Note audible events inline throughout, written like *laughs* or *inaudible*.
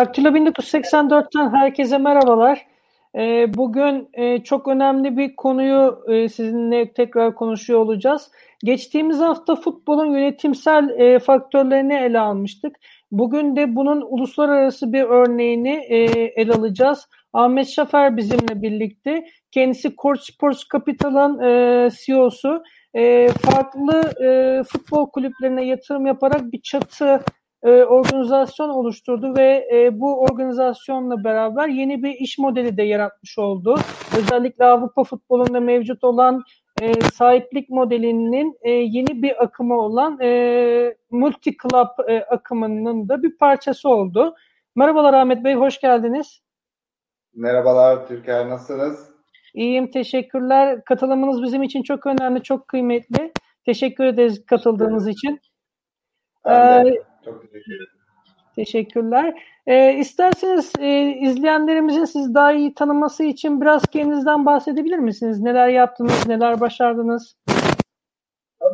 Daktilo 1984'ten herkese merhabalar. Ee, bugün e, çok önemli bir konuyu e, sizinle tekrar konuşuyor olacağız. Geçtiğimiz hafta futbolun yönetimsel e, faktörlerini ele almıştık. Bugün de bunun uluslararası bir örneğini ele alacağız. Ahmet Şafer bizimle birlikte. Kendisi Court Sports Capital'ın CEO'su. Farklı futbol kulüplerine yatırım yaparak bir çatı e, organizasyon oluşturdu ve e, bu organizasyonla beraber yeni bir iş modeli de yaratmış oldu. Özellikle Avrupa futbolunda mevcut olan e, sahiplik modelinin e, yeni bir akımı olan e, multi club e, akımının da bir parçası oldu. Merhabalar Ahmet Bey, hoş geldiniz. Merhabalar Türker, nasılsınız? İyiyim, teşekkürler. Katılımınız bizim için çok önemli, çok kıymetli. Teşekkür ederiz katıldığınız için. Ee, çok teşekkür ederim. Teşekkürler. Ee, isterseniz e, izleyenlerimizin sizi daha iyi tanıması için biraz kendinizden bahsedebilir misiniz? Neler yaptınız, neler başardınız?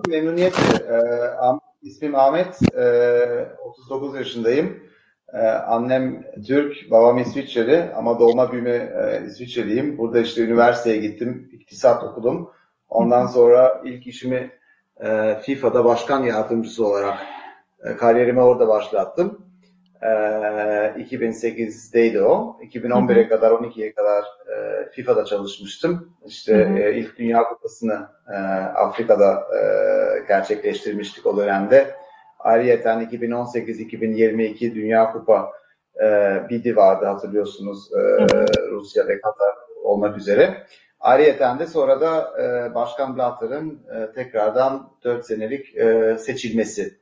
Memnuniyetle. Ee, ismim Ahmet, ee, 39 yaşındayım. Ee, annem Türk, babam İsviçreli ama doğma büyüme e, İsviçreliyim. Burada işte üniversiteye gittim, iktisat okudum. Ondan sonra ilk işimi e, FIFA'da başkan yardımcısı olarak e, kariyerimi orada başlattım. E, 2008'deydi o. 2011'e kadar 12'ye kadar e, FIFA'da çalışmıştım. İşte E, ilk Dünya Kupası'nı e, Afrika'da e, gerçekleştirmiştik o dönemde. Ayrıyeten 2018-2022 Dünya Kupa e, BID'i vardı hatırlıyorsunuz e, Rusya ve Katar olmak üzere. Ayrıyeten de sonra da e, Başkan Blatter'ın e, tekrardan 4 senelik e, seçilmesi.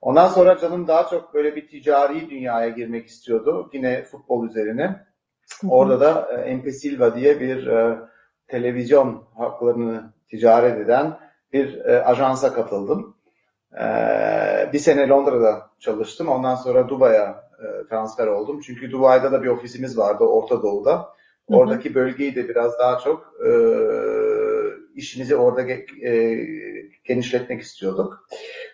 Ondan sonra canım daha çok böyle bir ticari dünyaya girmek istiyordu. Yine futbol üzerine. Orada da e, MP Silva diye bir e, televizyon haklarını ticaret eden bir e, ajansa katıldım. E, bir sene Londra'da çalıştım. Ondan sonra Dubai'ye e, transfer oldum. Çünkü Dubai'de de bir ofisimiz vardı Orta Doğu'da. Oradaki bölgeyi de biraz daha çok e, işimizi orada e, genişletmek istiyorduk.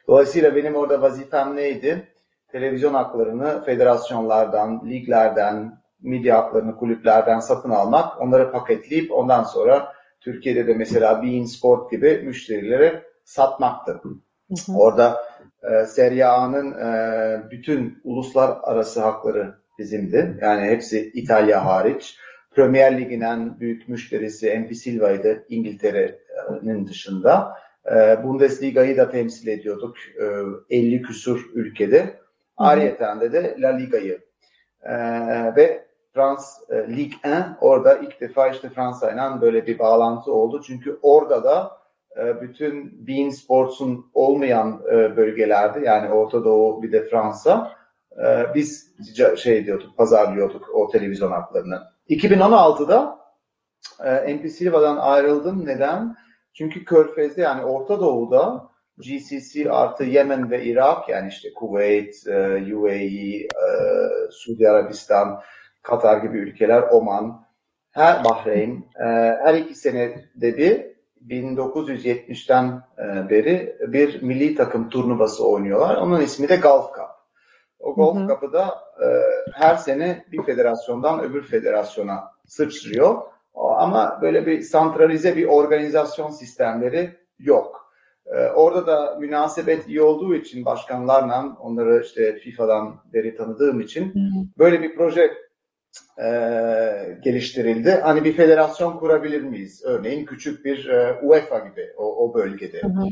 Dolayısıyla benim orada vazifem neydi? Televizyon haklarını federasyonlardan, liglerden, medya haklarını kulüplerden satın almak, onları paketleyip ondan sonra Türkiye'de de mesela Bein Sport gibi müşterilere satmaktı. Hı hı. Orada e, Serie A'nın e, bütün uluslararası hakları bizimdi. Yani hepsi İtalya hariç. Premier Lig'in en büyük müşterisi MP Silva'ydı İngiltere'nin dışında. E, Bundesliga'yı da temsil ediyorduk e, 50 küsur ülkede. Ayrıyeten de La Liga'yı. E, ve Frans e, Ligue 1 orada ilk defa işte Fransa ile böyle bir bağlantı oldu. Çünkü orada da e, bütün Bein Sports'un olmayan e, bölgelerde yani Orta Doğu bir de Fransa e, biz şey diyorduk, pazarlıyorduk o televizyon haklarını. 2016'da e, MP Silva'dan ayrıldım. Neden? Çünkü Körfez'de yani Orta Doğu'da GCC artı Yemen ve Irak yani işte Kuveyt, e, UAE, e, Suudi Arabistan, Katar gibi ülkeler, Oman, her Bahreyn, e, her iki senede bir 1970'ten beri bir milli takım turnuvası oynuyorlar. Onun ismi de Gulf Cup. O Golf Cup'ı da her sene bir federasyondan öbür federasyona sıçrıyor. Ama böyle bir santralize bir organizasyon sistemleri yok. Ee, orada da münasebet iyi olduğu için başkanlarla onları işte FIFA'dan beri tanıdığım için böyle bir proje e, geliştirildi. Hani bir federasyon kurabilir miyiz? Örneğin küçük bir e, UEFA gibi o, o bölgede. Hı hı.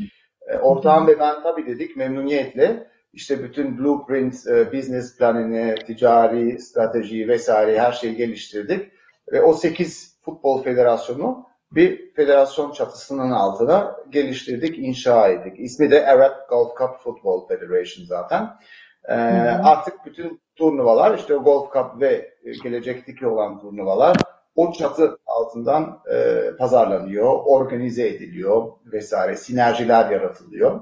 E, ortağım ve ben tabii dedik memnuniyetle işte bütün blueprint, e, business planını, ticari stratejiyi vesaire her şeyi geliştirdik. Ve o 8 futbol federasyonu bir federasyon çatısının altına geliştirdik, inşa ettik. İsmi de Arab Golf Cup Football Federation zaten. Ee, artık bütün turnuvalar, işte Golf Cup ve gelecekteki olan turnuvalar o çatı altından e, pazarlanıyor, organize ediliyor vesaire, sinerjiler yaratılıyor.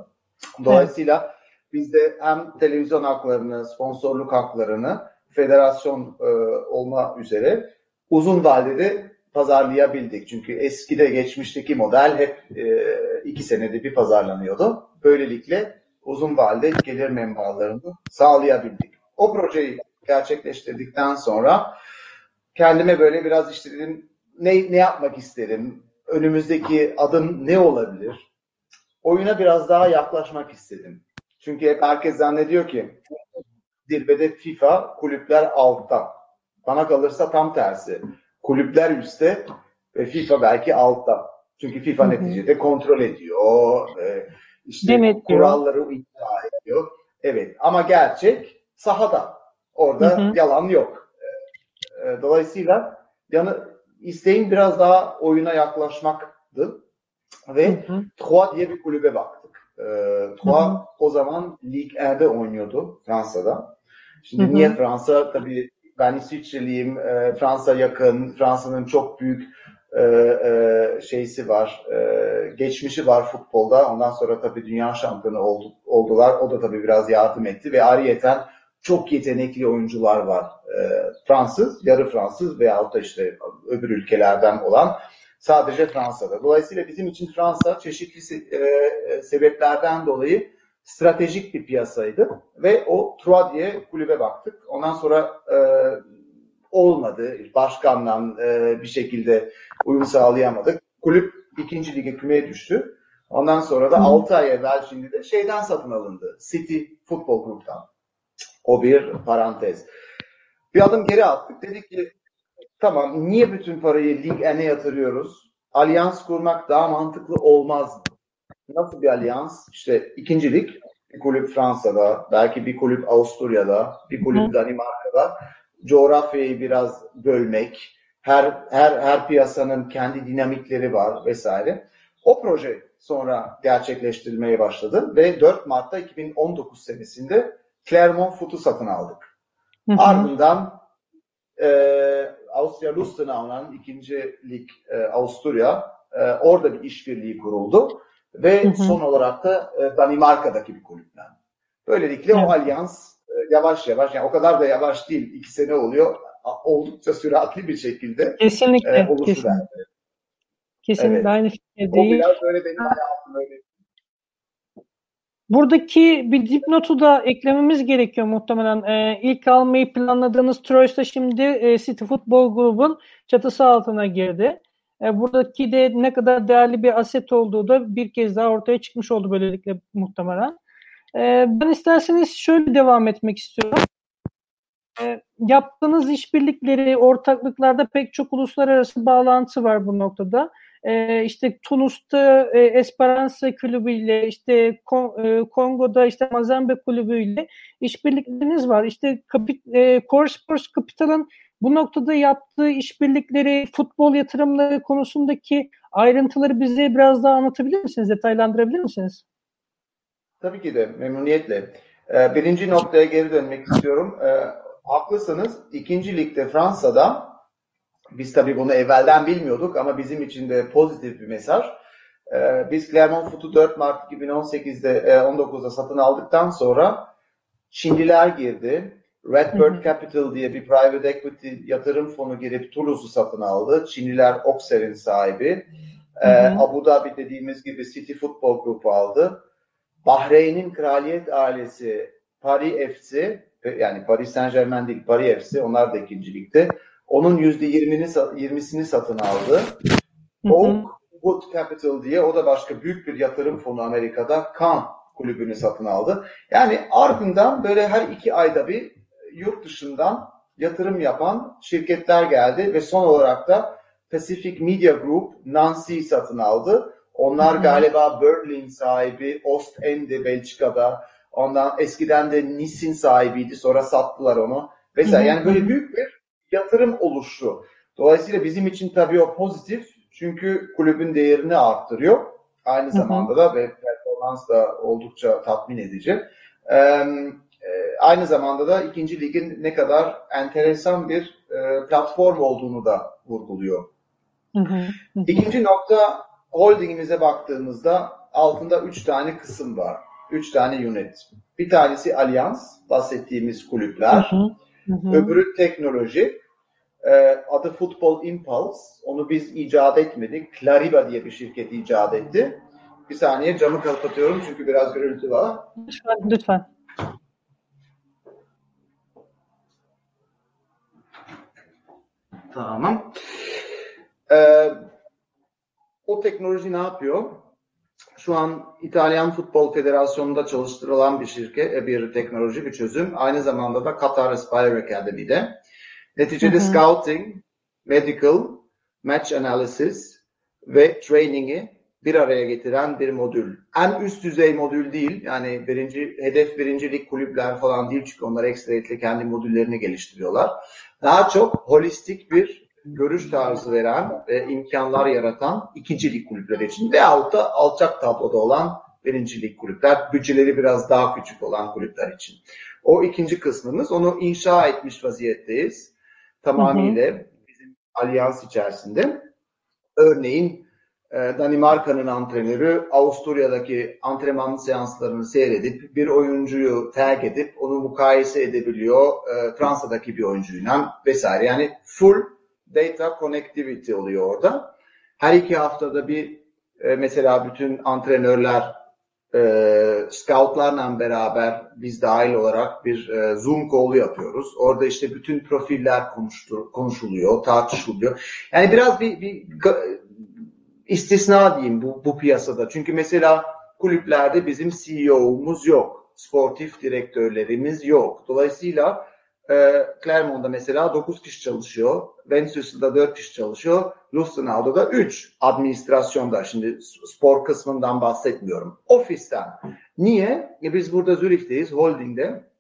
Dolayısıyla evet. biz de hem televizyon haklarını, sponsorluk haklarını federasyon e, olma üzere uzun vadede pazarlayabildik. Çünkü eskide geçmişteki model hep e, iki senede bir pazarlanıyordu. Böylelikle uzun vadede gelir menbaalarını sağlayabildik. O projeyi gerçekleştirdikten sonra kendime böyle biraz işte dedim ne, ne yapmak isterim? Önümüzdeki adım ne olabilir? Oyuna biraz daha yaklaşmak istedim. Çünkü hep herkes zannediyor ki zirvede FIFA kulüpler altta. Bana kalırsa tam tersi. Kulüpler üstte ve FIFA belki altta. Çünkü FIFA Hı-hı. neticede kontrol ediyor. E, işte Demet kuralları icra ediyor. Evet ama gerçek sahada. Orada Hı-hı. yalan yok. E, dolayısıyla yanı isteğim biraz daha oyuna yaklaşmaktı. Ve Troyes diye bir kulübe baktık. E, Troyes o zaman Ligue 1'de oynuyordu Fransa'da. Şimdi Hı-hı. niye Fransa? Tabii ben İsviçreliyim, e, Fransa yakın, Fransa'nın çok büyük e, e, şeysi var, e, geçmişi var futbolda. Ondan sonra tabii dünya şampiyonu oldu, oldular. O da tabii biraz yardım etti ve ariyeten çok yetenekli oyuncular var. E, Fransız, yarı Fransız veyahut da işte öbür ülkelerden olan sadece Fransa'da. Dolayısıyla bizim için Fransa çeşitli e, sebeplerden dolayı stratejik bir piyasaydı ve o Troyes diye kulübe baktık. Ondan sonra e, olmadı. Başkanla e, bir şekilde uyum sağlayamadık. Kulüp ikinci lige kümeye düştü. Ondan sonra da 6 ay evvel şimdi de şeyden satın alındı. City Futbol Group'tan. O bir parantez. Bir adım geri attık. Dedik ki tamam niye bütün parayı Lig N'e yatırıyoruz? Alyans kurmak daha mantıklı olmaz mı? Nasıl bir alyans? İşte ikincilik bir kulüp Fransa'da, belki bir kulüp Avusturya'da, bir kulüp. Danimarka'da coğrafyayı biraz bölmek, her her her piyasanın kendi dinamikleri var vesaire. O proje sonra gerçekleştirilmeye başladı ve 4 Mart'ta 2019 senesinde Clermont Foot'u satın aldık. Hı hı. Ardından e, Avusturya Lustenau'nun ikinci lig e, Avusturya e, orada bir işbirliği kuruldu ve hı hı. son olarak da e, Danimarka'daki bir kulüpten. Böylelikle evet. o alyans e, yavaş yavaş yani o kadar da yavaş değil iki sene oluyor oldukça süratli bir şekilde kesinlikle, e, kesinlikle. Kesinlikle evet. aynı fikirdeyim. O biraz böyle benim hayatım öyle. Buradaki bir dipnotu da eklememiz gerekiyor muhtemelen. Ee, ilk almayı planladığınız Troyes'ta şimdi e, City Football Group'un çatısı altına girdi. E, buradaki de ne kadar değerli bir aset olduğu da bir kez daha ortaya çıkmış oldu böylelikle muhtemelen. E, ben isterseniz şöyle devam etmek istiyorum. E, yaptığınız işbirlikleri, ortaklıklarda pek çok uluslararası bağlantı var bu noktada. İşte Tunus'ta e, Esperança kulübüyle, işte Kon, Kongo'da işte Mazembe kulübüyle işbirlikleriniz var. İşte kapit, Core Sports Capital'ın bu noktada yaptığı işbirlikleri, futbol yatırımları konusundaki ayrıntıları bize biraz daha anlatabilir misiniz? Detaylandırabilir misiniz? Tabii ki de memnuniyetle. Ee, birinci noktaya geri dönmek istiyorum. Ee, haklısınız. İkinci ligde Fransa'da biz tabii bunu evvelden bilmiyorduk ama bizim için de pozitif bir mesaj. Ee, biz Clermont Foot'u 4 Mart 2018'de 19'da e, satın aldıktan sonra Çinliler girdi. Redbird Capital diye bir private equity yatırım fonu girip Toulouse'u satın aldı. Çinliler Oxer'in sahibi. Ee, Abu Dhabi dediğimiz gibi City Football Group aldı. Bahreyn'in kraliyet ailesi Paris FC yani Paris Saint Germain değil Paris FC onlar da ikincilikte. Onun yüzde yirmisini, yirmisini satın aldı. Oak Wood Capital diye o da başka büyük bir yatırım fonu Amerika'da Kan kulübünü satın aldı. Yani ardından böyle her iki ayda bir yurt dışından yatırım yapan şirketler geldi ve son olarak da Pacific Media Group Nancy satın aldı. Onlar hmm. galiba Berlin sahibi, Ostende Belçika'da. Ondan eskiden de Nice'in sahibiydi. Sonra sattılar onu. Mesela yani böyle büyük bir yatırım oluştu. Dolayısıyla bizim için tabii o pozitif. Çünkü kulübün değerini arttırıyor. Aynı zamanda da ve performans da oldukça tatmin edici. Ee, aynı zamanda da ikinci ligin ne kadar enteresan bir e, platform olduğunu da vurguluyor. Hı hı. İkinci nokta holdingimize baktığımızda altında üç tane kısım var. Üç tane unit. Bir tanesi Allianz, bahsettiğimiz kulüpler. Hı hı. Öbürü teknoloji. E, adı Football Impulse. Onu biz icat etmedik. Clariva diye bir şirket icat etti. Bir saniye camı kapatıyorum çünkü biraz gürültü var. Lütfen, lütfen. Tamam. Ee, o teknoloji ne yapıyor? Şu an İtalyan Futbol Federasyonu'nda çalıştırılan bir şirket, e, bir teknoloji, bir çözüm. Aynı zamanda da Qatar Aspire Academy'de. Neticede hı hı. scouting, medical, match analysis ve training'i bir araya getiren bir modül. En üst düzey modül değil. Yani birinci hedef birincilik kulüpler falan değil çünkü onlar ekstra kendi modüllerini geliştiriyorlar. Daha çok holistik bir görüş tarzı veren ve imkanlar yaratan ikincilik kulüpleri için veyahut da alçak tabloda olan birincilik kulüpler, bütçeleri biraz daha küçük olan kulüpler için. O ikinci kısmımız, onu inşa etmiş vaziyetteyiz. Tamamıyla bizim alyans içerisinde. Örneğin Danimarka'nın antrenörü Avusturya'daki antrenman seanslarını seyredip bir oyuncuyu tag edip onu mukayese edebiliyor e, Fransa'daki bir oyuncuyla vesaire. Yani full data connectivity oluyor orada. Her iki haftada bir e, mesela bütün antrenörler e, scoutlarla beraber biz dahil olarak bir Zoom call yapıyoruz. Orada işte bütün profiller konuştur, konuşuluyor, tartışılıyor. Yani biraz bir, bir istisna diyeyim bu, bu piyasada. Çünkü mesela kulüplerde bizim CEO'muz yok. Sportif direktörlerimiz yok. Dolayısıyla e, Clermont'da mesela 9 kişi çalışıyor. Vinicius'da 4 kişi çalışıyor. Lustenau'da da 3 administrasyonda. Şimdi spor kısmından bahsetmiyorum. Ofisten. Niye? E biz burada Zürih'teyiz, holdingde.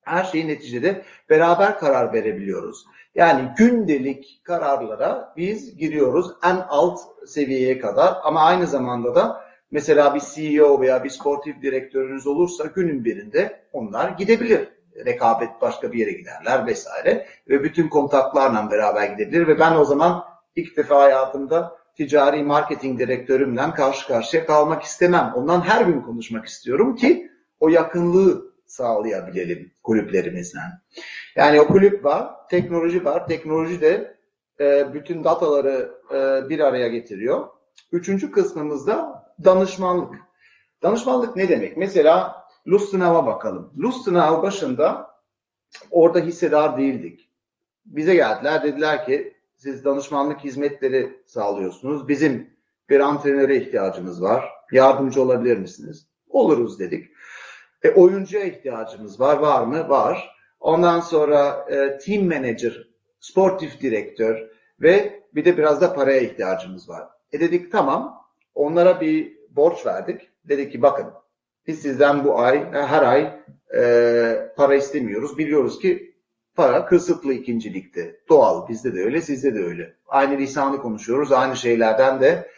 Her şeyi neticede beraber karar verebiliyoruz. Yani gündelik kararlara biz giriyoruz en alt seviyeye kadar. Ama aynı zamanda da mesela bir CEO veya bir sportif direktörünüz olursa günün birinde onlar gidebilir. Rekabet başka bir yere giderler vesaire. Ve bütün kontaklarla beraber gidebilir. Ve ben o zaman ilk defa hayatımda ticari marketing direktörümle karşı karşıya kalmak istemem. Ondan her gün konuşmak istiyorum ki o yakınlığı sağlayabilelim kulüplerimizle. Yani o kulüp var, teknoloji var. Teknoloji de e, bütün dataları e, bir araya getiriyor. Üçüncü kısmımızda danışmanlık. Danışmanlık ne demek? Mesela Lustenau'a bakalım. Lustenau başında orada hissedar değildik. Bize geldiler dediler ki siz danışmanlık hizmetleri sağlıyorsunuz. Bizim bir antrenöre ihtiyacımız var. Yardımcı olabilir misiniz? Oluruz dedik. E, oyuncuya ihtiyacımız var. Var mı? Var. Ondan sonra e, team manager, sportif direktör ve bir de biraz da paraya ihtiyacımız var. E dedik tamam. Onlara bir borç verdik. Dedik ki bakın biz sizden bu ay, e, her ay e, para istemiyoruz. Biliyoruz ki para kısıtlı ikincilikte. Doğal. Bizde de öyle, sizde de öyle. Aynı lisanı konuşuyoruz. Aynı şeylerden de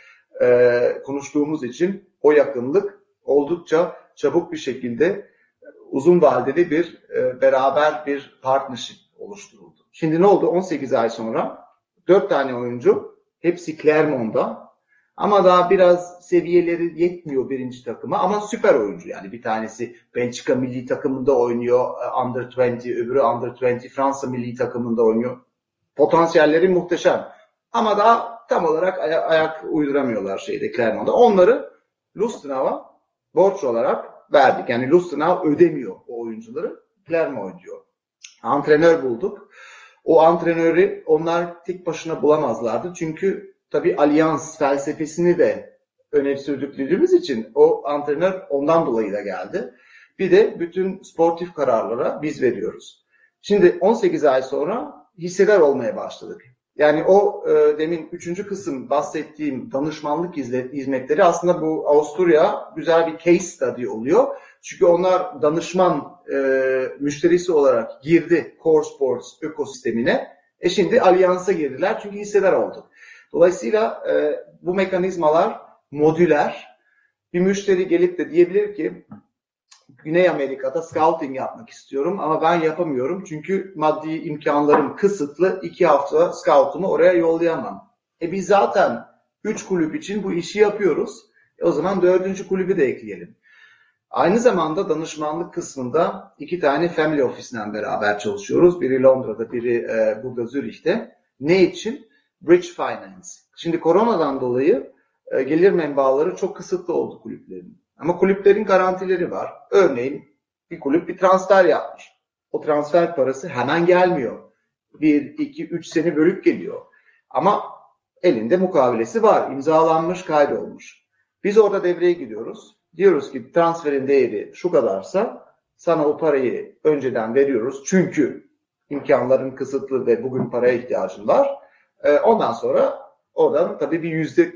e, konuştuğumuz için o yakınlık oldukça çabuk bir şekilde uzun vadeli bir e, beraber bir partnership oluşturuldu. Şimdi ne oldu? 18 ay sonra 4 tane oyuncu hepsi Clermont'da ama daha biraz seviyeleri yetmiyor birinci takıma ama süper oyuncu yani bir tanesi Belçika milli takımında oynuyor e, under 20 öbürü under 20 Fransa milli takımında oynuyor. Potansiyelleri muhteşem ama daha tam olarak aya- ayak uyduramıyorlar şeyde Clermont'da. Onları Lustenau'a borç olarak verdik. Yani Lustenau ödemiyor o oyuncuları. Clermont ödüyor. Antrenör bulduk. O antrenörü onlar tek başına bulamazlardı. Çünkü tabii alyans felsefesini de öne sürdüklediğimiz için o antrenör ondan dolayı da geldi. Bir de bütün sportif kararlara biz veriyoruz. Şimdi 18 ay sonra hissedar olmaya başladık. Yani o e, demin üçüncü kısım bahsettiğim danışmanlık hizmetleri aslında bu Avusturya güzel bir case study oluyor. Çünkü onlar danışman e, müşterisi olarak girdi Core Sports ekosistemine. E şimdi alyansa girdiler çünkü hissedar olduk. Dolayısıyla e, bu mekanizmalar modüler. Bir müşteri gelip de diyebilir ki Güney Amerika'da scouting yapmak istiyorum ama ben yapamıyorum çünkü maddi imkanlarım kısıtlı. iki hafta scoutumu oraya yollayamam. E biz zaten üç kulüp için bu işi yapıyoruz. E o zaman dördüncü kulübü de ekleyelim. Aynı zamanda danışmanlık kısmında iki tane family office'den beraber çalışıyoruz. Biri Londra'da, biri e, burada Zürih'te. Ne için? Bridge Finance. Şimdi koronadan dolayı e, gelir menbaları çok kısıtlı oldu kulüplerin. Ama kulüplerin garantileri var. Örneğin bir kulüp bir transfer yapmış. O transfer parası hemen gelmiyor. Bir, iki, üç sene bölük geliyor. Ama elinde mukavelesi var. imzalanmış, kaydolmuş. Biz orada devreye gidiyoruz. Diyoruz ki transferin değeri şu kadarsa sana o parayı önceden veriyoruz. Çünkü imkanların kısıtlı ve bugün paraya ihtiyacın var. Ee, ondan sonra oradan tabii bir yüzde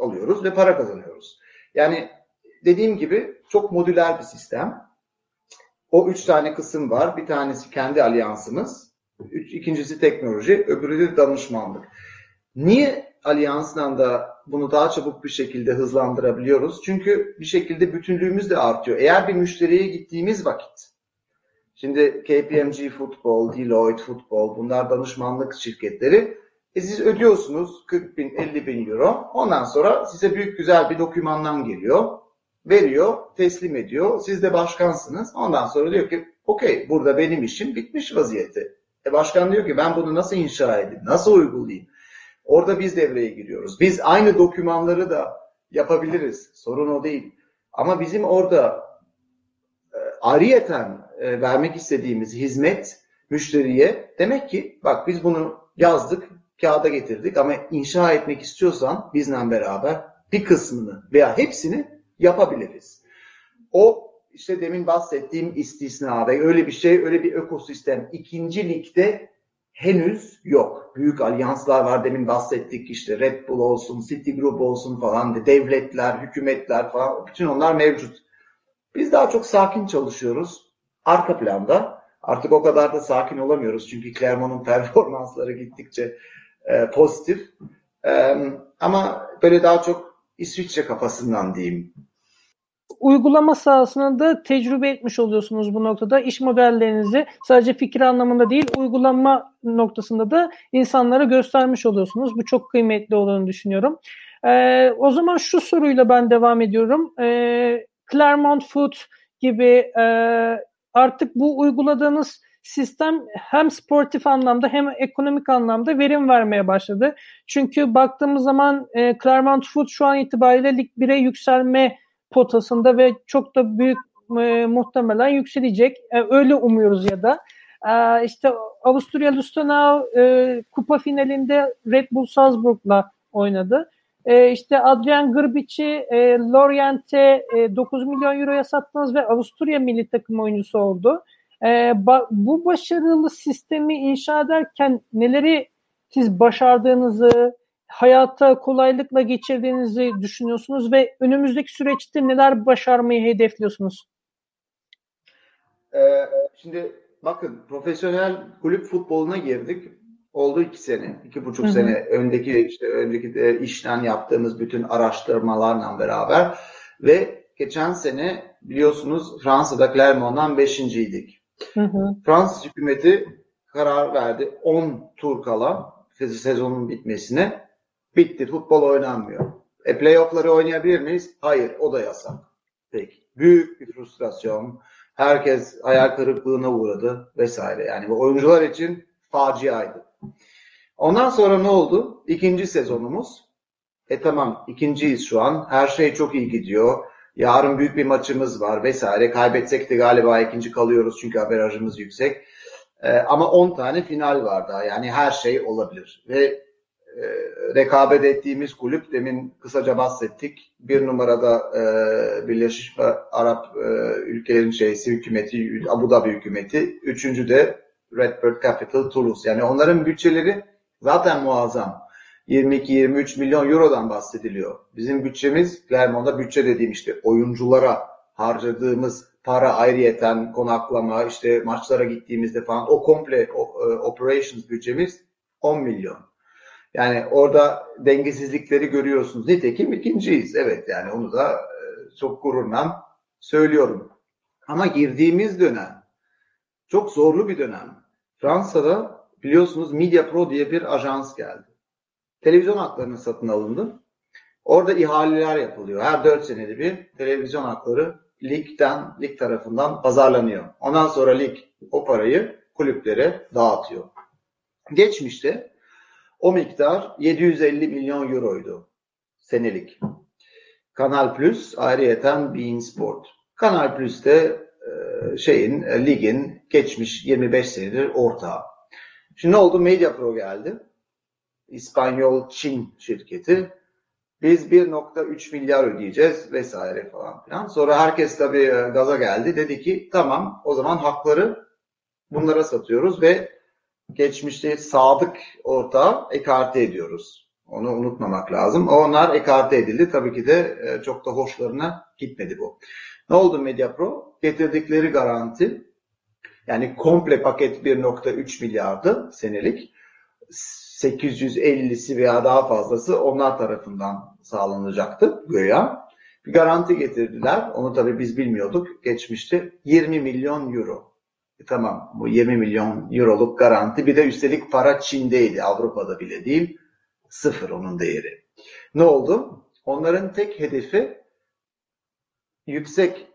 alıyoruz ve para kazanıyoruz. Yani dediğim gibi çok modüler bir sistem. O üç tane kısım var. Bir tanesi kendi alyansımız. Üç, ikincisi teknoloji, öbürü de danışmanlık. Niye alyansla da bunu daha çabuk bir şekilde hızlandırabiliyoruz? Çünkü bir şekilde bütünlüğümüz de artıyor. Eğer bir müşteriye gittiğimiz vakit, şimdi KPMG Futbol, Deloitte Futbol, bunlar danışmanlık şirketleri. E siz ödüyorsunuz 40 bin, 50 bin euro. Ondan sonra size büyük güzel bir dokümandan geliyor veriyor, teslim ediyor. Siz de başkansınız. Ondan sonra diyor ki okey burada benim işim bitmiş vaziyette. E başkan diyor ki ben bunu nasıl inşa edeyim, nasıl uygulayayım? Orada biz devreye giriyoruz. Biz aynı dokümanları da yapabiliriz. Sorun o değil. Ama bizim orada e, ariyeten e, vermek istediğimiz hizmet müşteriye demek ki bak biz bunu yazdık, kağıda getirdik ama inşa etmek istiyorsan bizle beraber bir kısmını veya hepsini yapabiliriz. O işte demin bahsettiğim istisna ve öyle bir şey, öyle bir ekosistem ikinci ligde henüz yok. Büyük alyanslar var demin bahsettik işte Red Bull olsun, Citigroup olsun falan de devletler, hükümetler falan bütün onlar mevcut. Biz daha çok sakin çalışıyoruz. Arka planda artık o kadar da sakin olamıyoruz çünkü Clermont'un *laughs* performansları gittikçe e, pozitif. E, ama böyle daha çok İsviçre kafasından diyeyim uygulama sahasında da tecrübe etmiş oluyorsunuz bu noktada. İş modellerinizi sadece fikir anlamında değil uygulama noktasında da insanlara göstermiş oluyorsunuz. Bu çok kıymetli olduğunu düşünüyorum. Ee, o zaman şu soruyla ben devam ediyorum. Ee, Claremont Food gibi e, artık bu uyguladığınız sistem hem sportif anlamda hem ekonomik anlamda verim vermeye başladı. Çünkü baktığımız zaman e, Claremont Food şu an itibariyle Lig 1'e yükselme potasında ve çok da büyük e, muhtemelen yükselecek. E, öyle umuyoruz ya da. E, işte Avusturya Lustenau e, kupa finalinde Red Bull Salzburg'la oynadı. E, işte Adrian Grbic'i e, Lorient'e e, 9 milyon euroya sattınız ve Avusturya milli takım oyuncusu oldu. E, ba- bu başarılı sistemi inşa ederken neleri siz başardığınızı, hayata kolaylıkla geçirdiğinizi düşünüyorsunuz ve önümüzdeki süreçte neler başarmayı hedefliyorsunuz? Ee, şimdi bakın profesyonel kulüp futboluna girdik. Oldu iki sene, iki buçuk Hı-hı. sene öndeki işte önceki de işten yaptığımız bütün araştırmalarla beraber ve geçen sene biliyorsunuz Fransa'da Clermont'dan beşinciydik. Fransız hükümeti karar verdi 10 tur kala sezonun bitmesine Bitti. Futbol oynanmıyor. E playoff'ları oynayabilir miyiz? Hayır. O da yasak. Peki. Büyük bir frustrasyon. Herkes hayal kırıklığına uğradı vesaire. Yani bu oyuncular için faciaydı. Ondan sonra ne oldu? İkinci sezonumuz. E tamam ikinciyiz şu an. Her şey çok iyi gidiyor. Yarın büyük bir maçımız var vesaire. Kaybetsek de galiba ikinci kalıyoruz çünkü averajımız yüksek. E, ama 10 tane final var daha. Yani her şey olabilir. Ve rekabet ettiğimiz kulüp demin kısaca bahsettik. Bir numarada e, Birleşmiş Arap e, ülkelerin şeysi hükümeti, Abu Dhabi hükümeti. Üçüncü de Redbird Capital Toulouse. Yani onların bütçeleri zaten muazzam. 22-23 milyon eurodan bahsediliyor. Bizim bütçemiz Clermont'da bütçe dediğim işte oyunculara harcadığımız para ayrıyeten konaklama işte maçlara gittiğimizde falan o komple o, e, operations bütçemiz 10 milyon. Yani orada dengesizlikleri görüyorsunuz. Nitekim ikinciyiz. Evet yani onu da e, çok gururla söylüyorum. Ama girdiğimiz dönem çok zorlu bir dönem. Fransa'da biliyorsunuz Media Pro diye bir ajans geldi. Televizyon haklarını satın alındı. Orada ihaleler yapılıyor. Her dört senede bir televizyon hakları ligden, lig tarafından pazarlanıyor. Ondan sonra lig o parayı kulüplere dağıtıyor. Geçmişte o miktar 750 milyon euroydu senelik. Kanal Plus ayrıyeten Bein Sport. Kanal Plus de e, şeyin e, ligin geçmiş 25 senedir ortağı. Şimdi ne oldu? Media Pro geldi. İspanyol Çin şirketi. Biz 1.3 milyar ödeyeceğiz vesaire falan filan. Sonra herkes tabii e, gaza geldi. Dedi ki tamam o zaman hakları bunlara satıyoruz ve geçmişte sadık ortağı ekarte ediyoruz. Onu unutmamak lazım. Onlar ekarte edildi. Tabii ki de e, çok da hoşlarına gitmedi bu. Ne oldu MediaPro? Getirdikleri garanti yani komple paket 1.3 milyardı senelik. 850'si veya daha fazlası onlar tarafından sağlanacaktı göya. Bir garanti getirdiler. Onu tabii biz bilmiyorduk. Geçmişti. 20 milyon euro. E tamam bu 20 milyon euroluk garanti. Bir de üstelik para Çin'deydi. Avrupa'da bile değil. Sıfır onun değeri. Ne oldu? Onların tek hedefi yüksek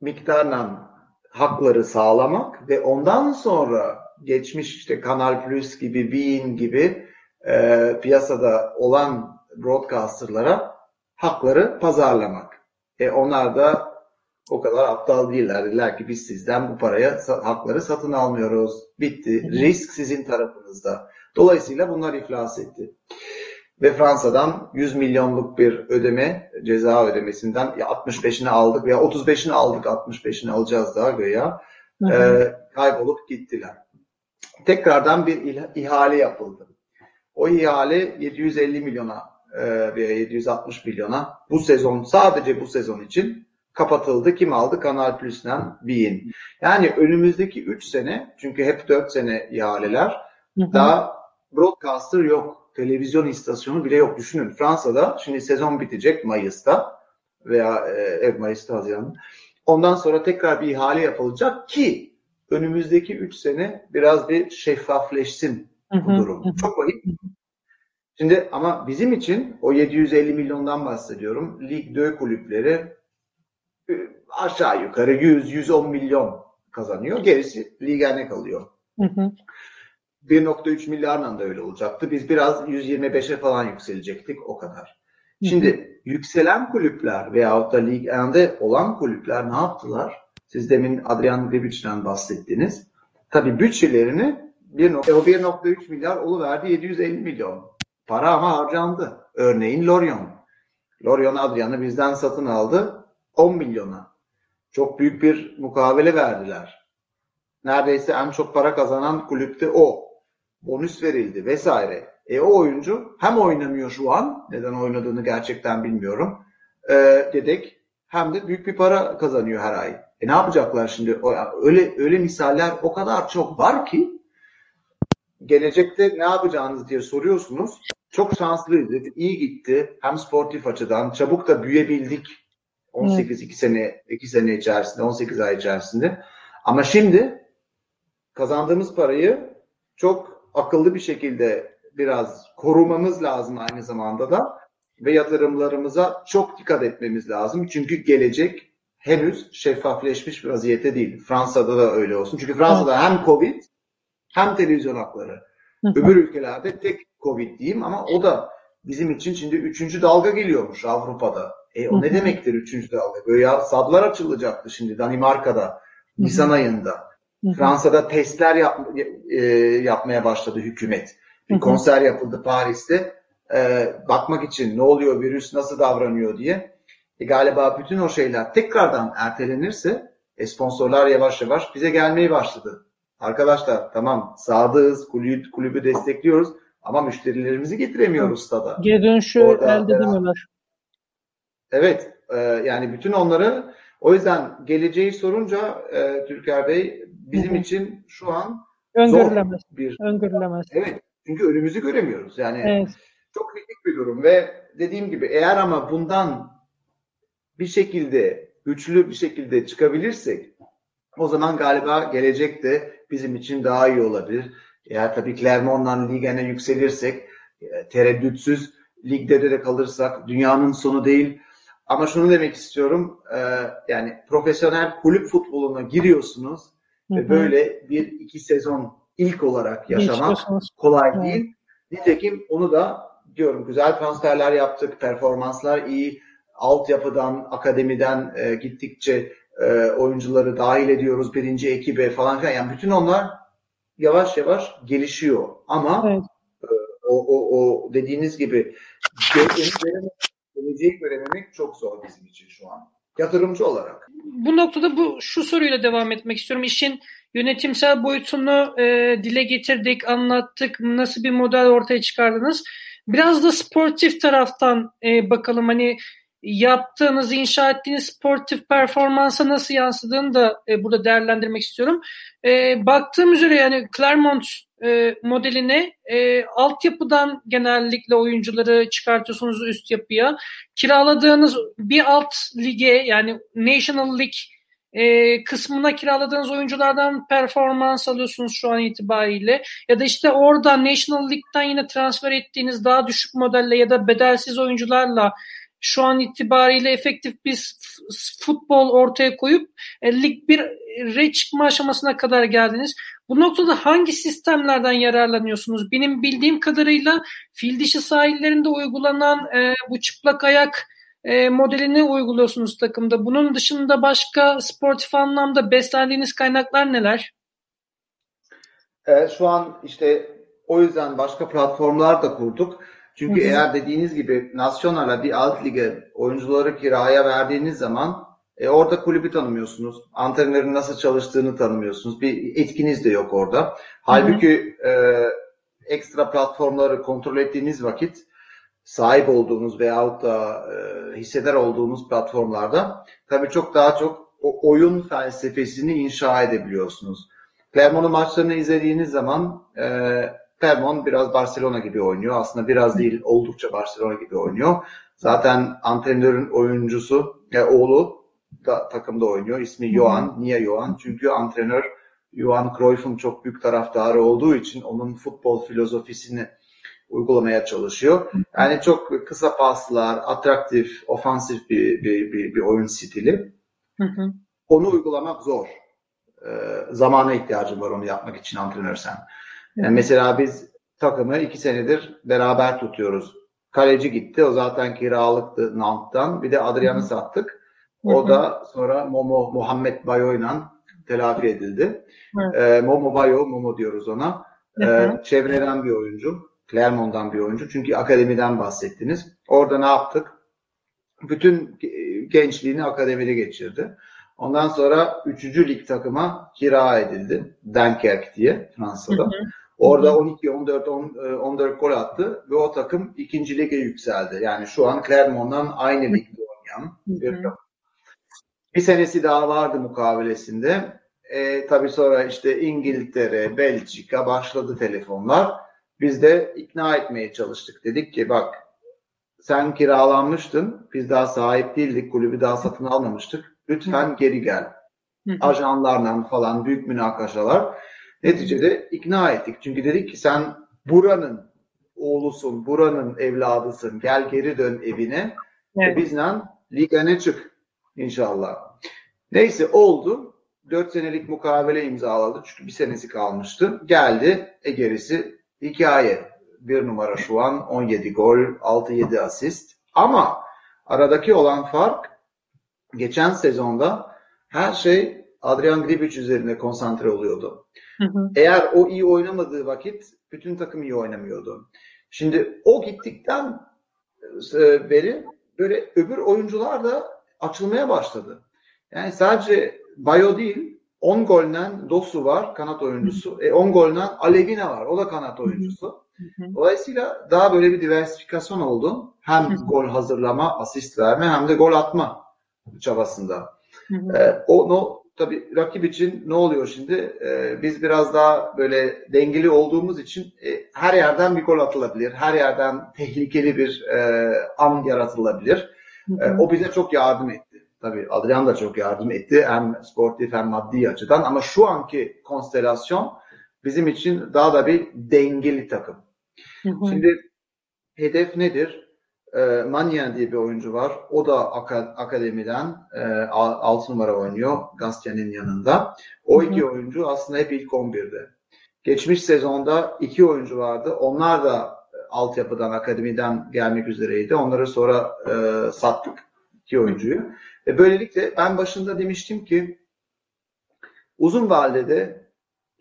miktarla hakları sağlamak ve ondan sonra geçmiş işte Kanal Plus gibi, Bein gibi e, piyasada olan broadcasterlara hakları pazarlamak. E onlar da o kadar aptal değiller. Dediler ki biz sizden bu paraya hakları satın almıyoruz. Bitti. Risk sizin tarafınızda. Dolayısıyla bunlar iflas etti. Ve Fransa'dan 100 milyonluk bir ödeme, ceza ödemesinden ya 65'ini aldık veya 35'ini aldık, 65'ini alacağız daha göya. E, kaybolup gittiler. Tekrardan bir ihale yapıldı. O ihale 750 milyona veya 760 milyona bu sezon sadece bu sezon için kapatıldı. Kim aldı? Kanal Plus'dan Bein. Yani önümüzdeki 3 sene çünkü hep 4 sene ihaleler hı hı. daha broadcaster yok. Televizyon istasyonu bile yok. Düşünün Fransa'da şimdi sezon bitecek Mayıs'ta veya e, Mayıs'ta Haziran. Ondan sonra tekrar bir ihale yapılacak ki önümüzdeki 3 sene biraz bir şeffafleşsin bu durum. Çok vahim. Şimdi ama bizim için o 750 milyondan bahsediyorum. Lig 4 kulüpleri aşağı yukarı 100-110 milyon kazanıyor. Gerisi ligane kalıyor. 1.3 milyarla da öyle olacaktı. Biz biraz 125'e falan yükselecektik o kadar. Şimdi hı hı. yükselen kulüpler veyahut da Lig 1'de olan kulüpler ne yaptılar? Siz demin Adrian Bibic'den bahsettiniz. Tabii bütçelerini 1.3 milyar oluverdi 750 milyon. Para ama harcandı. Örneğin Lorient. Lorient Adrian'ı bizden satın aldı 10 milyona. Çok büyük bir mukavele verdiler. Neredeyse en çok para kazanan kulüpte o. Bonus verildi vesaire. E o oyuncu hem oynamıyor şu an, neden oynadığını gerçekten bilmiyorum. E, dedek hem de büyük bir para kazanıyor her ay. E ne yapacaklar şimdi? Öyle öyle misaller o kadar çok var ki gelecekte ne yapacağınız diye soruyorsunuz. Çok şanslıydık. iyi gitti. Hem sportif açıdan çabuk da büyüyebildik. 18 2 sene 2 sene içerisinde, 18 ay içerisinde. Ama şimdi kazandığımız parayı çok akıllı bir şekilde biraz korumamız lazım aynı zamanda da ve yatırımlarımıza çok dikkat etmemiz lazım. Çünkü gelecek henüz şeffafleşmiş bir vaziyette değil. Fransa'da da öyle olsun. Çünkü Fransa'da hem Covid hem televizyon hakları. Öbür ülkelerde tek Covid diyeyim ama o da bizim için şimdi üçüncü dalga geliyormuş Avrupa'da. E o ne demektir üçüncü dalga? Böyle ya sadlar açılacaktı şimdi Danimarka'da, Nisan ayında. Fransa'da testler yap, e, yapmaya başladı hükümet. Bir konser yapıldı Paris'te. e, bakmak için ne oluyor, virüs nasıl davranıyor diye. E, galiba bütün o şeyler tekrardan ertelenirse e, sponsorlar yavaş yavaş bize gelmeye başladı. Arkadaşlar tamam sadığız, kulübü, kulübü destekliyoruz ama müşterilerimizi getiremiyoruz stada. Geri dönüşü Orada, elde edemiyorlar. Evet e, yani bütün onları o yüzden geleceği sorunca e, Türker Bey bizim için şu an öngörülemez. Bir, öngörülemez. Evet çünkü önümüzü göremiyoruz. Yani evet. çok kritik bir durum ve dediğim gibi eğer ama bundan bir şekilde güçlü bir şekilde çıkabilirsek o zaman galiba gelecek de bizim için daha iyi olabilir. Eğer tabii Clermont'dan ligene yükselirsek e, tereddütsüz ligde de kalırsak dünyanın sonu değil. Ama şunu demek istiyorum e, yani profesyonel kulüp futboluna giriyorsunuz hı hı. ve böyle bir iki sezon ilk olarak yaşamak kolay evet. değil. Nitekim onu da diyorum güzel transferler yaptık, performanslar iyi, altyapıdan, akademiden e, gittikçe e, oyuncuları dahil ediyoruz birinci ekibe falan filan. Yani bütün onlar yavaş yavaş gelişiyor. Ama evet. e, o, o, o dediğiniz gibi geleceği görememek çok zor bizim için şu an. Yatırımcı olarak. Bu noktada bu şu soruyla devam etmek istiyorum. İşin yönetimsel boyutunu e, dile getirdik, anlattık. Nasıl bir model ortaya çıkardınız? Biraz da sportif taraftan e, bakalım. Hani yaptığınız, inşa ettiğiniz sportif performansa nasıl yansıdığını da e, burada değerlendirmek istiyorum. E, baktığım üzere yani Clermont e, modeline e, altyapıdan genellikle oyuncuları çıkartıyorsunuz üst yapıya. Kiraladığınız bir alt lige yani National League e, kısmına kiraladığınız oyunculardan performans alıyorsunuz şu an itibariyle. Ya da işte orada National League'den yine transfer ettiğiniz daha düşük modelle ya da bedelsiz oyuncularla şu an itibariyle efektif bir futbol ortaya koyup e, lig bir re çıkma aşamasına kadar geldiniz. Bu noktada hangi sistemlerden yararlanıyorsunuz? Benim bildiğim kadarıyla fil dişi sahillerinde uygulanan e, bu çıplak ayak e, modelini uyguluyorsunuz takımda. Bunun dışında başka sportif anlamda beslendiğiniz kaynaklar neler? Evet, şu an işte o yüzden başka platformlar da kurduk. Çünkü Hı-hı. eğer dediğiniz gibi Nasyonal'a bir alt lige oyuncuları kiraya verdiğiniz zaman e, orada kulübü tanımıyorsunuz. Antrenörün nasıl çalıştığını tanımıyorsunuz. Bir etkiniz de yok orada. Halbuki e, ekstra platformları kontrol ettiğiniz vakit sahip olduğunuz veyahut da e, hisseder olduğunuz platformlarda tabii çok daha çok o oyun felsefesini inşa edebiliyorsunuz. Clermont'un maçlarını izlediğiniz zaman e, Clermont biraz Barcelona gibi oynuyor. Aslında biraz değil oldukça Barcelona gibi oynuyor. Zaten antrenörün oyuncusu, e, oğlu da takımda oynuyor. İsmi Johan. Niye Johan? Çünkü antrenör Johan Cruyff'un çok büyük taraftarı olduğu için onun futbol filozofisini uygulamaya çalışıyor. Yani çok kısa paslar, atraktif, ofansif bir, bir, bir, bir oyun stili. Hı hı. Onu uygulamak zor. Ee, zamana ihtiyacı var onu yapmak için antrenör sen. Yani mesela biz takımı iki senedir beraber tutuyoruz. Kaleci gitti. O zaten kiralıktı Nant'tan. Bir de Adrian'ı sattık. O da sonra Momo Muhammed Bayo'yla telafi edildi. Ee, Momo Bayo, Momo diyoruz ona. Ee, çevreden bir oyuncu. Clermont'dan bir oyuncu. Çünkü akademiden bahsettiniz. Orada ne yaptık? Bütün gençliğini akademide geçirdi. Ondan sonra 3. lig takıma kira edildi. Dunkerque diye Fransa'da. Hı hı. Orada 12, 14, 10, 14 gol attı ve o takım ikinci lige yükseldi. Yani şu an Clermont'dan aynı ligde oynayan bir takım. Bir senesi daha vardı mukavelesinde. E, tabii sonra işte İngiltere, Belçika başladı telefonlar. Biz de ikna etmeye çalıştık. Dedik ki bak sen kiralanmıştın. Biz daha sahip değildik. Kulübü daha satın almamıştık. Lütfen geri gel. Ajanlarla falan büyük münakaşalar. Neticede ikna ettik. Çünkü dedik ki sen buranın oğlusun, buranın evladısın. Gel geri dön evine. Evet. E bizle ligane çık inşallah. Neyse oldu. 4 senelik mukavele imzaladı. Çünkü bir senesi kalmıştı. Geldi. E gerisi hikaye. Bir numara şu an 17 gol, 6-7 asist. Ama aradaki olan fark geçen sezonda her şey Adrian Gribic üzerine konsantre oluyordu. Hı hı. Eğer o iyi oynamadığı vakit bütün takım iyi oynamıyordu. Şimdi o gittikten e, beri böyle öbür oyuncular da açılmaya başladı. Yani sadece Bayo değil 10 golden Dosu var kanat oyuncusu. E, 10 golden Alevina var. O da kanat oyuncusu. Dolayısıyla daha böyle bir diversifikasyon oldu. Hem gol hazırlama, asist verme hem de gol atma çabasında. E, o no, tabii rakip için ne oluyor şimdi? E, biz biraz daha böyle dengeli olduğumuz için e, her yerden bir gol atılabilir. Her yerden tehlikeli bir e, an yaratılabilir. E, o bize çok yardım etti. Tabii Adrian da çok yardım etti. Hem sportif hem maddi açıdan. Ama şu anki konstelasyon bizim için daha da bir dengeli takım. Şimdi hedef nedir? E, Manyan diye bir oyuncu var. O da akademiden e, 6 numara oynuyor Gastian'ın yanında. O iki oyuncu aslında hep ilk 11'de. Geçmiş sezonda iki oyuncu vardı. Onlar da altyapıdan, akademiden gelmek üzereydi. Onları sonra e, sattık iki oyuncuyu. Ve böylelikle ben başında demiştim ki uzun vadede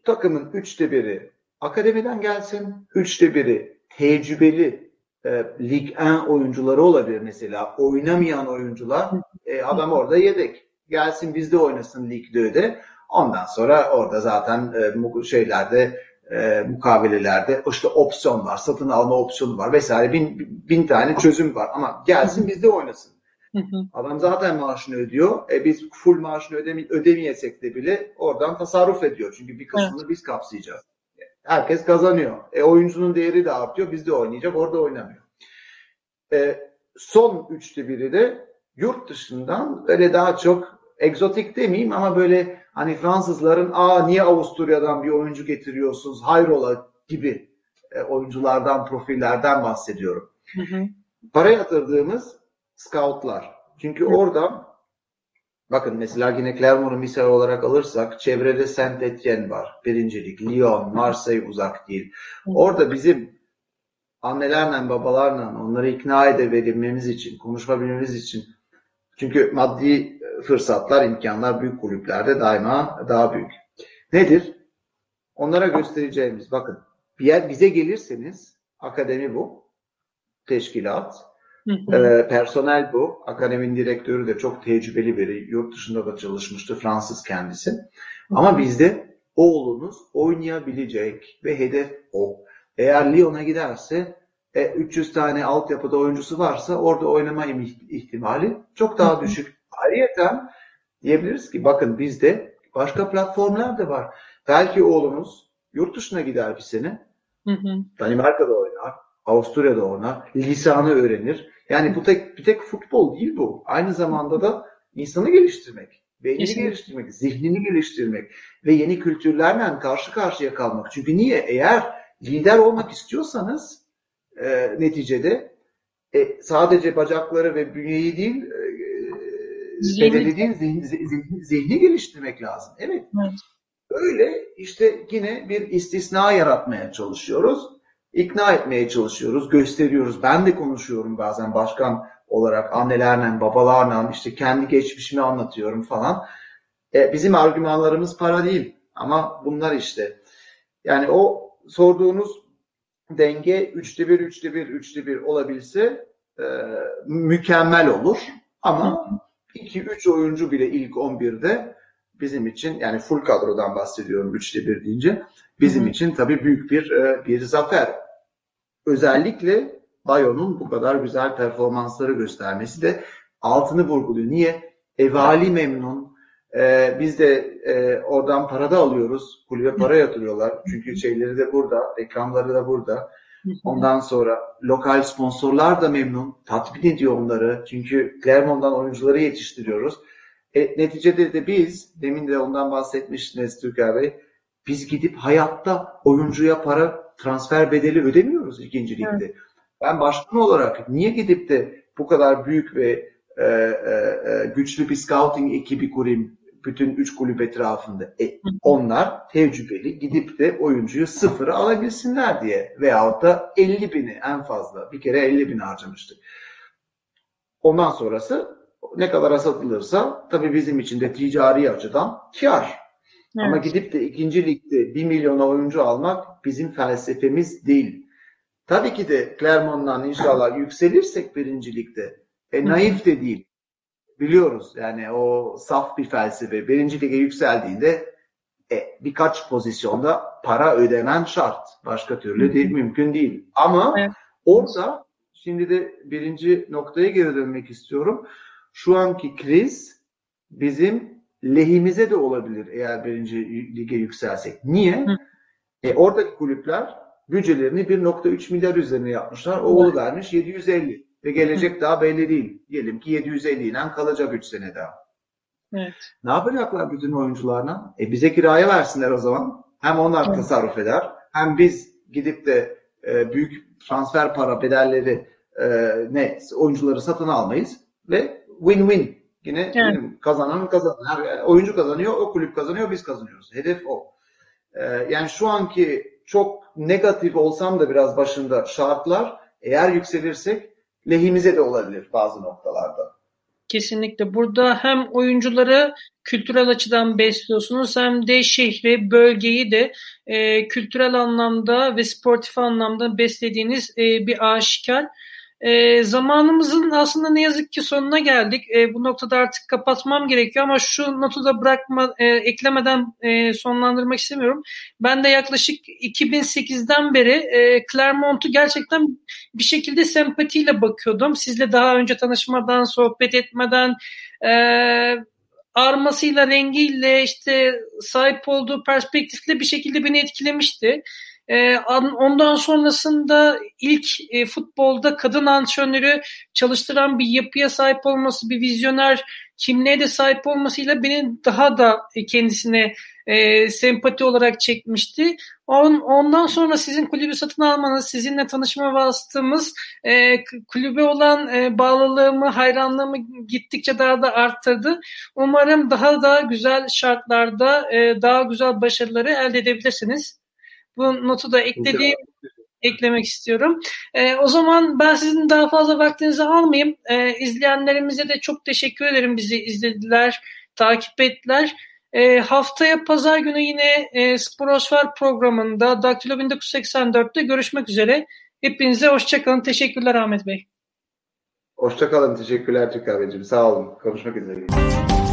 takımın üçte biri akademiden gelsin, üçte biri tecrübeli e, Lig 1 oyuncuları olabilir mesela. Oynamayan oyuncular e, adam orada yedek. Gelsin bizde oynasın Lig 2'de. Ondan sonra orada zaten e, şeylerde e, mukavelelerde işte opsiyon var, satın alma opsiyonu var vesaire bin, bin tane çözüm var ama gelsin bizde oynasın. Adam zaten maaşını ödüyor. E biz full maaşını ödeme, ödemeyesek de bile oradan tasarruf ediyor. Çünkü bir kısmını evet. biz kapsayacağız. Herkes kazanıyor. E oyuncunun değeri de artıyor. Bizde oynayacak. Orada oynamıyor. E, son üçte biri de yurt dışından böyle daha çok egzotik demeyeyim ama böyle hani Fransızların aa niye Avusturya'dan bir oyuncu getiriyorsunuz hayrola gibi e, oyunculardan profillerden bahsediyorum. Hı hı. Para yatırdığımız scoutlar. Çünkü hı. orada Bakın mesela yine Clermont'u misal olarak alırsak çevrede Saint Etienne var. Birincilik. Lyon, Marseille uzak değil. Orada bizim annelerle babalarla onları ikna edebilmemiz için, konuşabilmemiz için çünkü maddi fırsatlar, imkanlar büyük kulüplerde daima daha büyük. Nedir? Onlara göstereceğimiz bakın bir yer bize gelirseniz akademi bu. Teşkilat. Ee, personel bu. Akademinin direktörü de çok tecrübeli biri. Yurt dışında da çalışmıştı. Fransız kendisi. Ama bizde oğlunuz oynayabilecek ve hedef o. Eğer Lyon'a giderse e, 300 tane altyapıda oyuncusu varsa orada oynama ihtimali çok daha düşük. Ayrıca diyebiliriz ki bakın bizde başka platformlar da var. Belki oğlunuz yurt dışına gider bir sene. Hı hı. Danimarka'da oynar, Avusturya'da oynar, lisanı öğrenir. Yani bu tek bir tek futbol değil bu. Aynı zamanda da insanı geliştirmek, beynini Kesinlikle. geliştirmek, zihnini geliştirmek ve yeni kültürlerle karşı karşıya kalmak. Çünkü niye? Eğer lider olmak istiyorsanız e, neticede e, sadece bacakları ve bünyeyi değil e, bedeni değil zihni, zihni, zihni geliştirmek lazım. Evet. evet. Öyle işte yine bir istisna yaratmaya çalışıyoruz ikna etmeye çalışıyoruz, gösteriyoruz. Ben de konuşuyorum bazen başkan olarak annelerle, babalarla işte kendi geçmişimi anlatıyorum falan. E, bizim argümanlarımız para değil ama bunlar işte. Yani o sorduğunuz denge üçte bir, üçte bir, üçte bir olabilse e, mükemmel olur. Ama 2-3 oyuncu bile ilk 11'de bizim için yani full kadrodan bahsediyorum üçte bir deyince bizim Hı. için tabii büyük bir e, bir zafer. Özellikle Bayo'nun bu kadar güzel performansları göstermesi de altını vurguluyor. Niye? Evali memnun. Ee, biz de e, oradan para da alıyoruz. Kulübe para yatırıyorlar. Çünkü şeyleri de burada, reklamları da burada. Ondan sonra lokal sponsorlar da memnun. Tatmin ediyor onları. Çünkü Clermont'dan oyuncuları yetiştiriyoruz. E, neticede de biz, demin de ondan bahsetmiştiniz Türker Bey, biz gidip hayatta oyuncuya para transfer bedeli ödemiyoruz ikinci ligde. Evet. Ben başkan olarak niye gidip de bu kadar büyük ve e, e, e güçlü bir scouting ekibi kurayım bütün üç kulüp etrafında. E, onlar tecrübeli gidip de oyuncuyu sıfıra alabilsinler diye. Veyahut da 50 bini en fazla. Bir kere 50 bin harcamıştık. Ondan sonrası ne kadara satılırsa tabii bizim için de ticari açıdan kar. Evet. Ama gidip de ikinci ligde bir milyon oyuncu almak bizim felsefemiz değil. Tabii ki de Clermont'dan inşallah yükselirsek birinci ligde e, naif de değil. Biliyoruz yani o saf bir felsefe. Birinci lige yükseldiğinde e, birkaç pozisyonda para ödemen şart. Başka türlü değil, mümkün değil. Ama evet. orada şimdi de birinci noktaya geri dönmek istiyorum. Şu anki kriz bizim lehimize de olabilir eğer birinci lige yükselsek. Niye? Hı. E, oradaki kulüpler bütçelerini 1.3 milyar üzerine yapmışlar. Oğlu vermiş 750 ve gelecek daha belli değil. Diyelim ki 750 ile kalacak 3 sene daha. Evet. Ne yapacaklar bütün oyuncularına? E bize kiraya versinler o zaman. Hem onlar evet. tasarruf eder hem biz gidip de e, büyük transfer para bedelleri e, ne oyuncuları satın almayız ve win-win Yine evet. kazanan kazanan. Yani oyuncu kazanıyor, o kulüp kazanıyor, biz kazanıyoruz. Hedef o. Ee, yani şu anki çok negatif olsam da biraz başında şartlar eğer yükselirsek lehimize de olabilir bazı noktalarda. Kesinlikle. Burada hem oyuncuları kültürel açıdan besliyorsunuz hem de şehri, bölgeyi de e, kültürel anlamda ve sportif anlamda beslediğiniz e, bir aşikar. E, zamanımızın aslında ne yazık ki sonuna geldik. E, bu noktada artık kapatmam gerekiyor ama şu notu da bırakma, e, eklemeden e, sonlandırmak istemiyorum. Ben de yaklaşık 2008'den beri e, Clermont'u gerçekten bir şekilde sempatiyle bakıyordum. Sizle daha önce tanışmadan, sohbet etmeden, e, armasıyla, rengiyle, işte sahip olduğu perspektifle bir şekilde beni etkilemişti. E, ondan sonrasında ilk e, futbolda kadın antrenörü çalıştıran bir yapıya sahip olması, bir vizyoner kimliğe de sahip olmasıyla beni daha da kendisine e, sempati olarak çekmişti. On, ondan sonra sizin kulübü satın almanız, sizinle tanışma vasıtamız e, kulübe olan e, bağlılığımı, hayranlığımı gittikçe daha da arttırdı. Umarım daha da güzel şartlarda e, daha güzel başarıları elde edebilirsiniz. Bu notu da eklediğim eklemek istiyorum. E, o zaman ben sizin daha fazla vaktinizi almayayım. E, izleyenlerimize de çok teşekkür ederim. Bizi izlediler, takip ettiler. E, haftaya pazar günü yine e, Sporosfer programında Daktilo 1984'te görüşmek üzere. Hepinize hoşçakalın. Teşekkürler Ahmet Bey. Hoşçakalın. Teşekkürler Türk abicim. Sağ olun. Konuşmak üzere.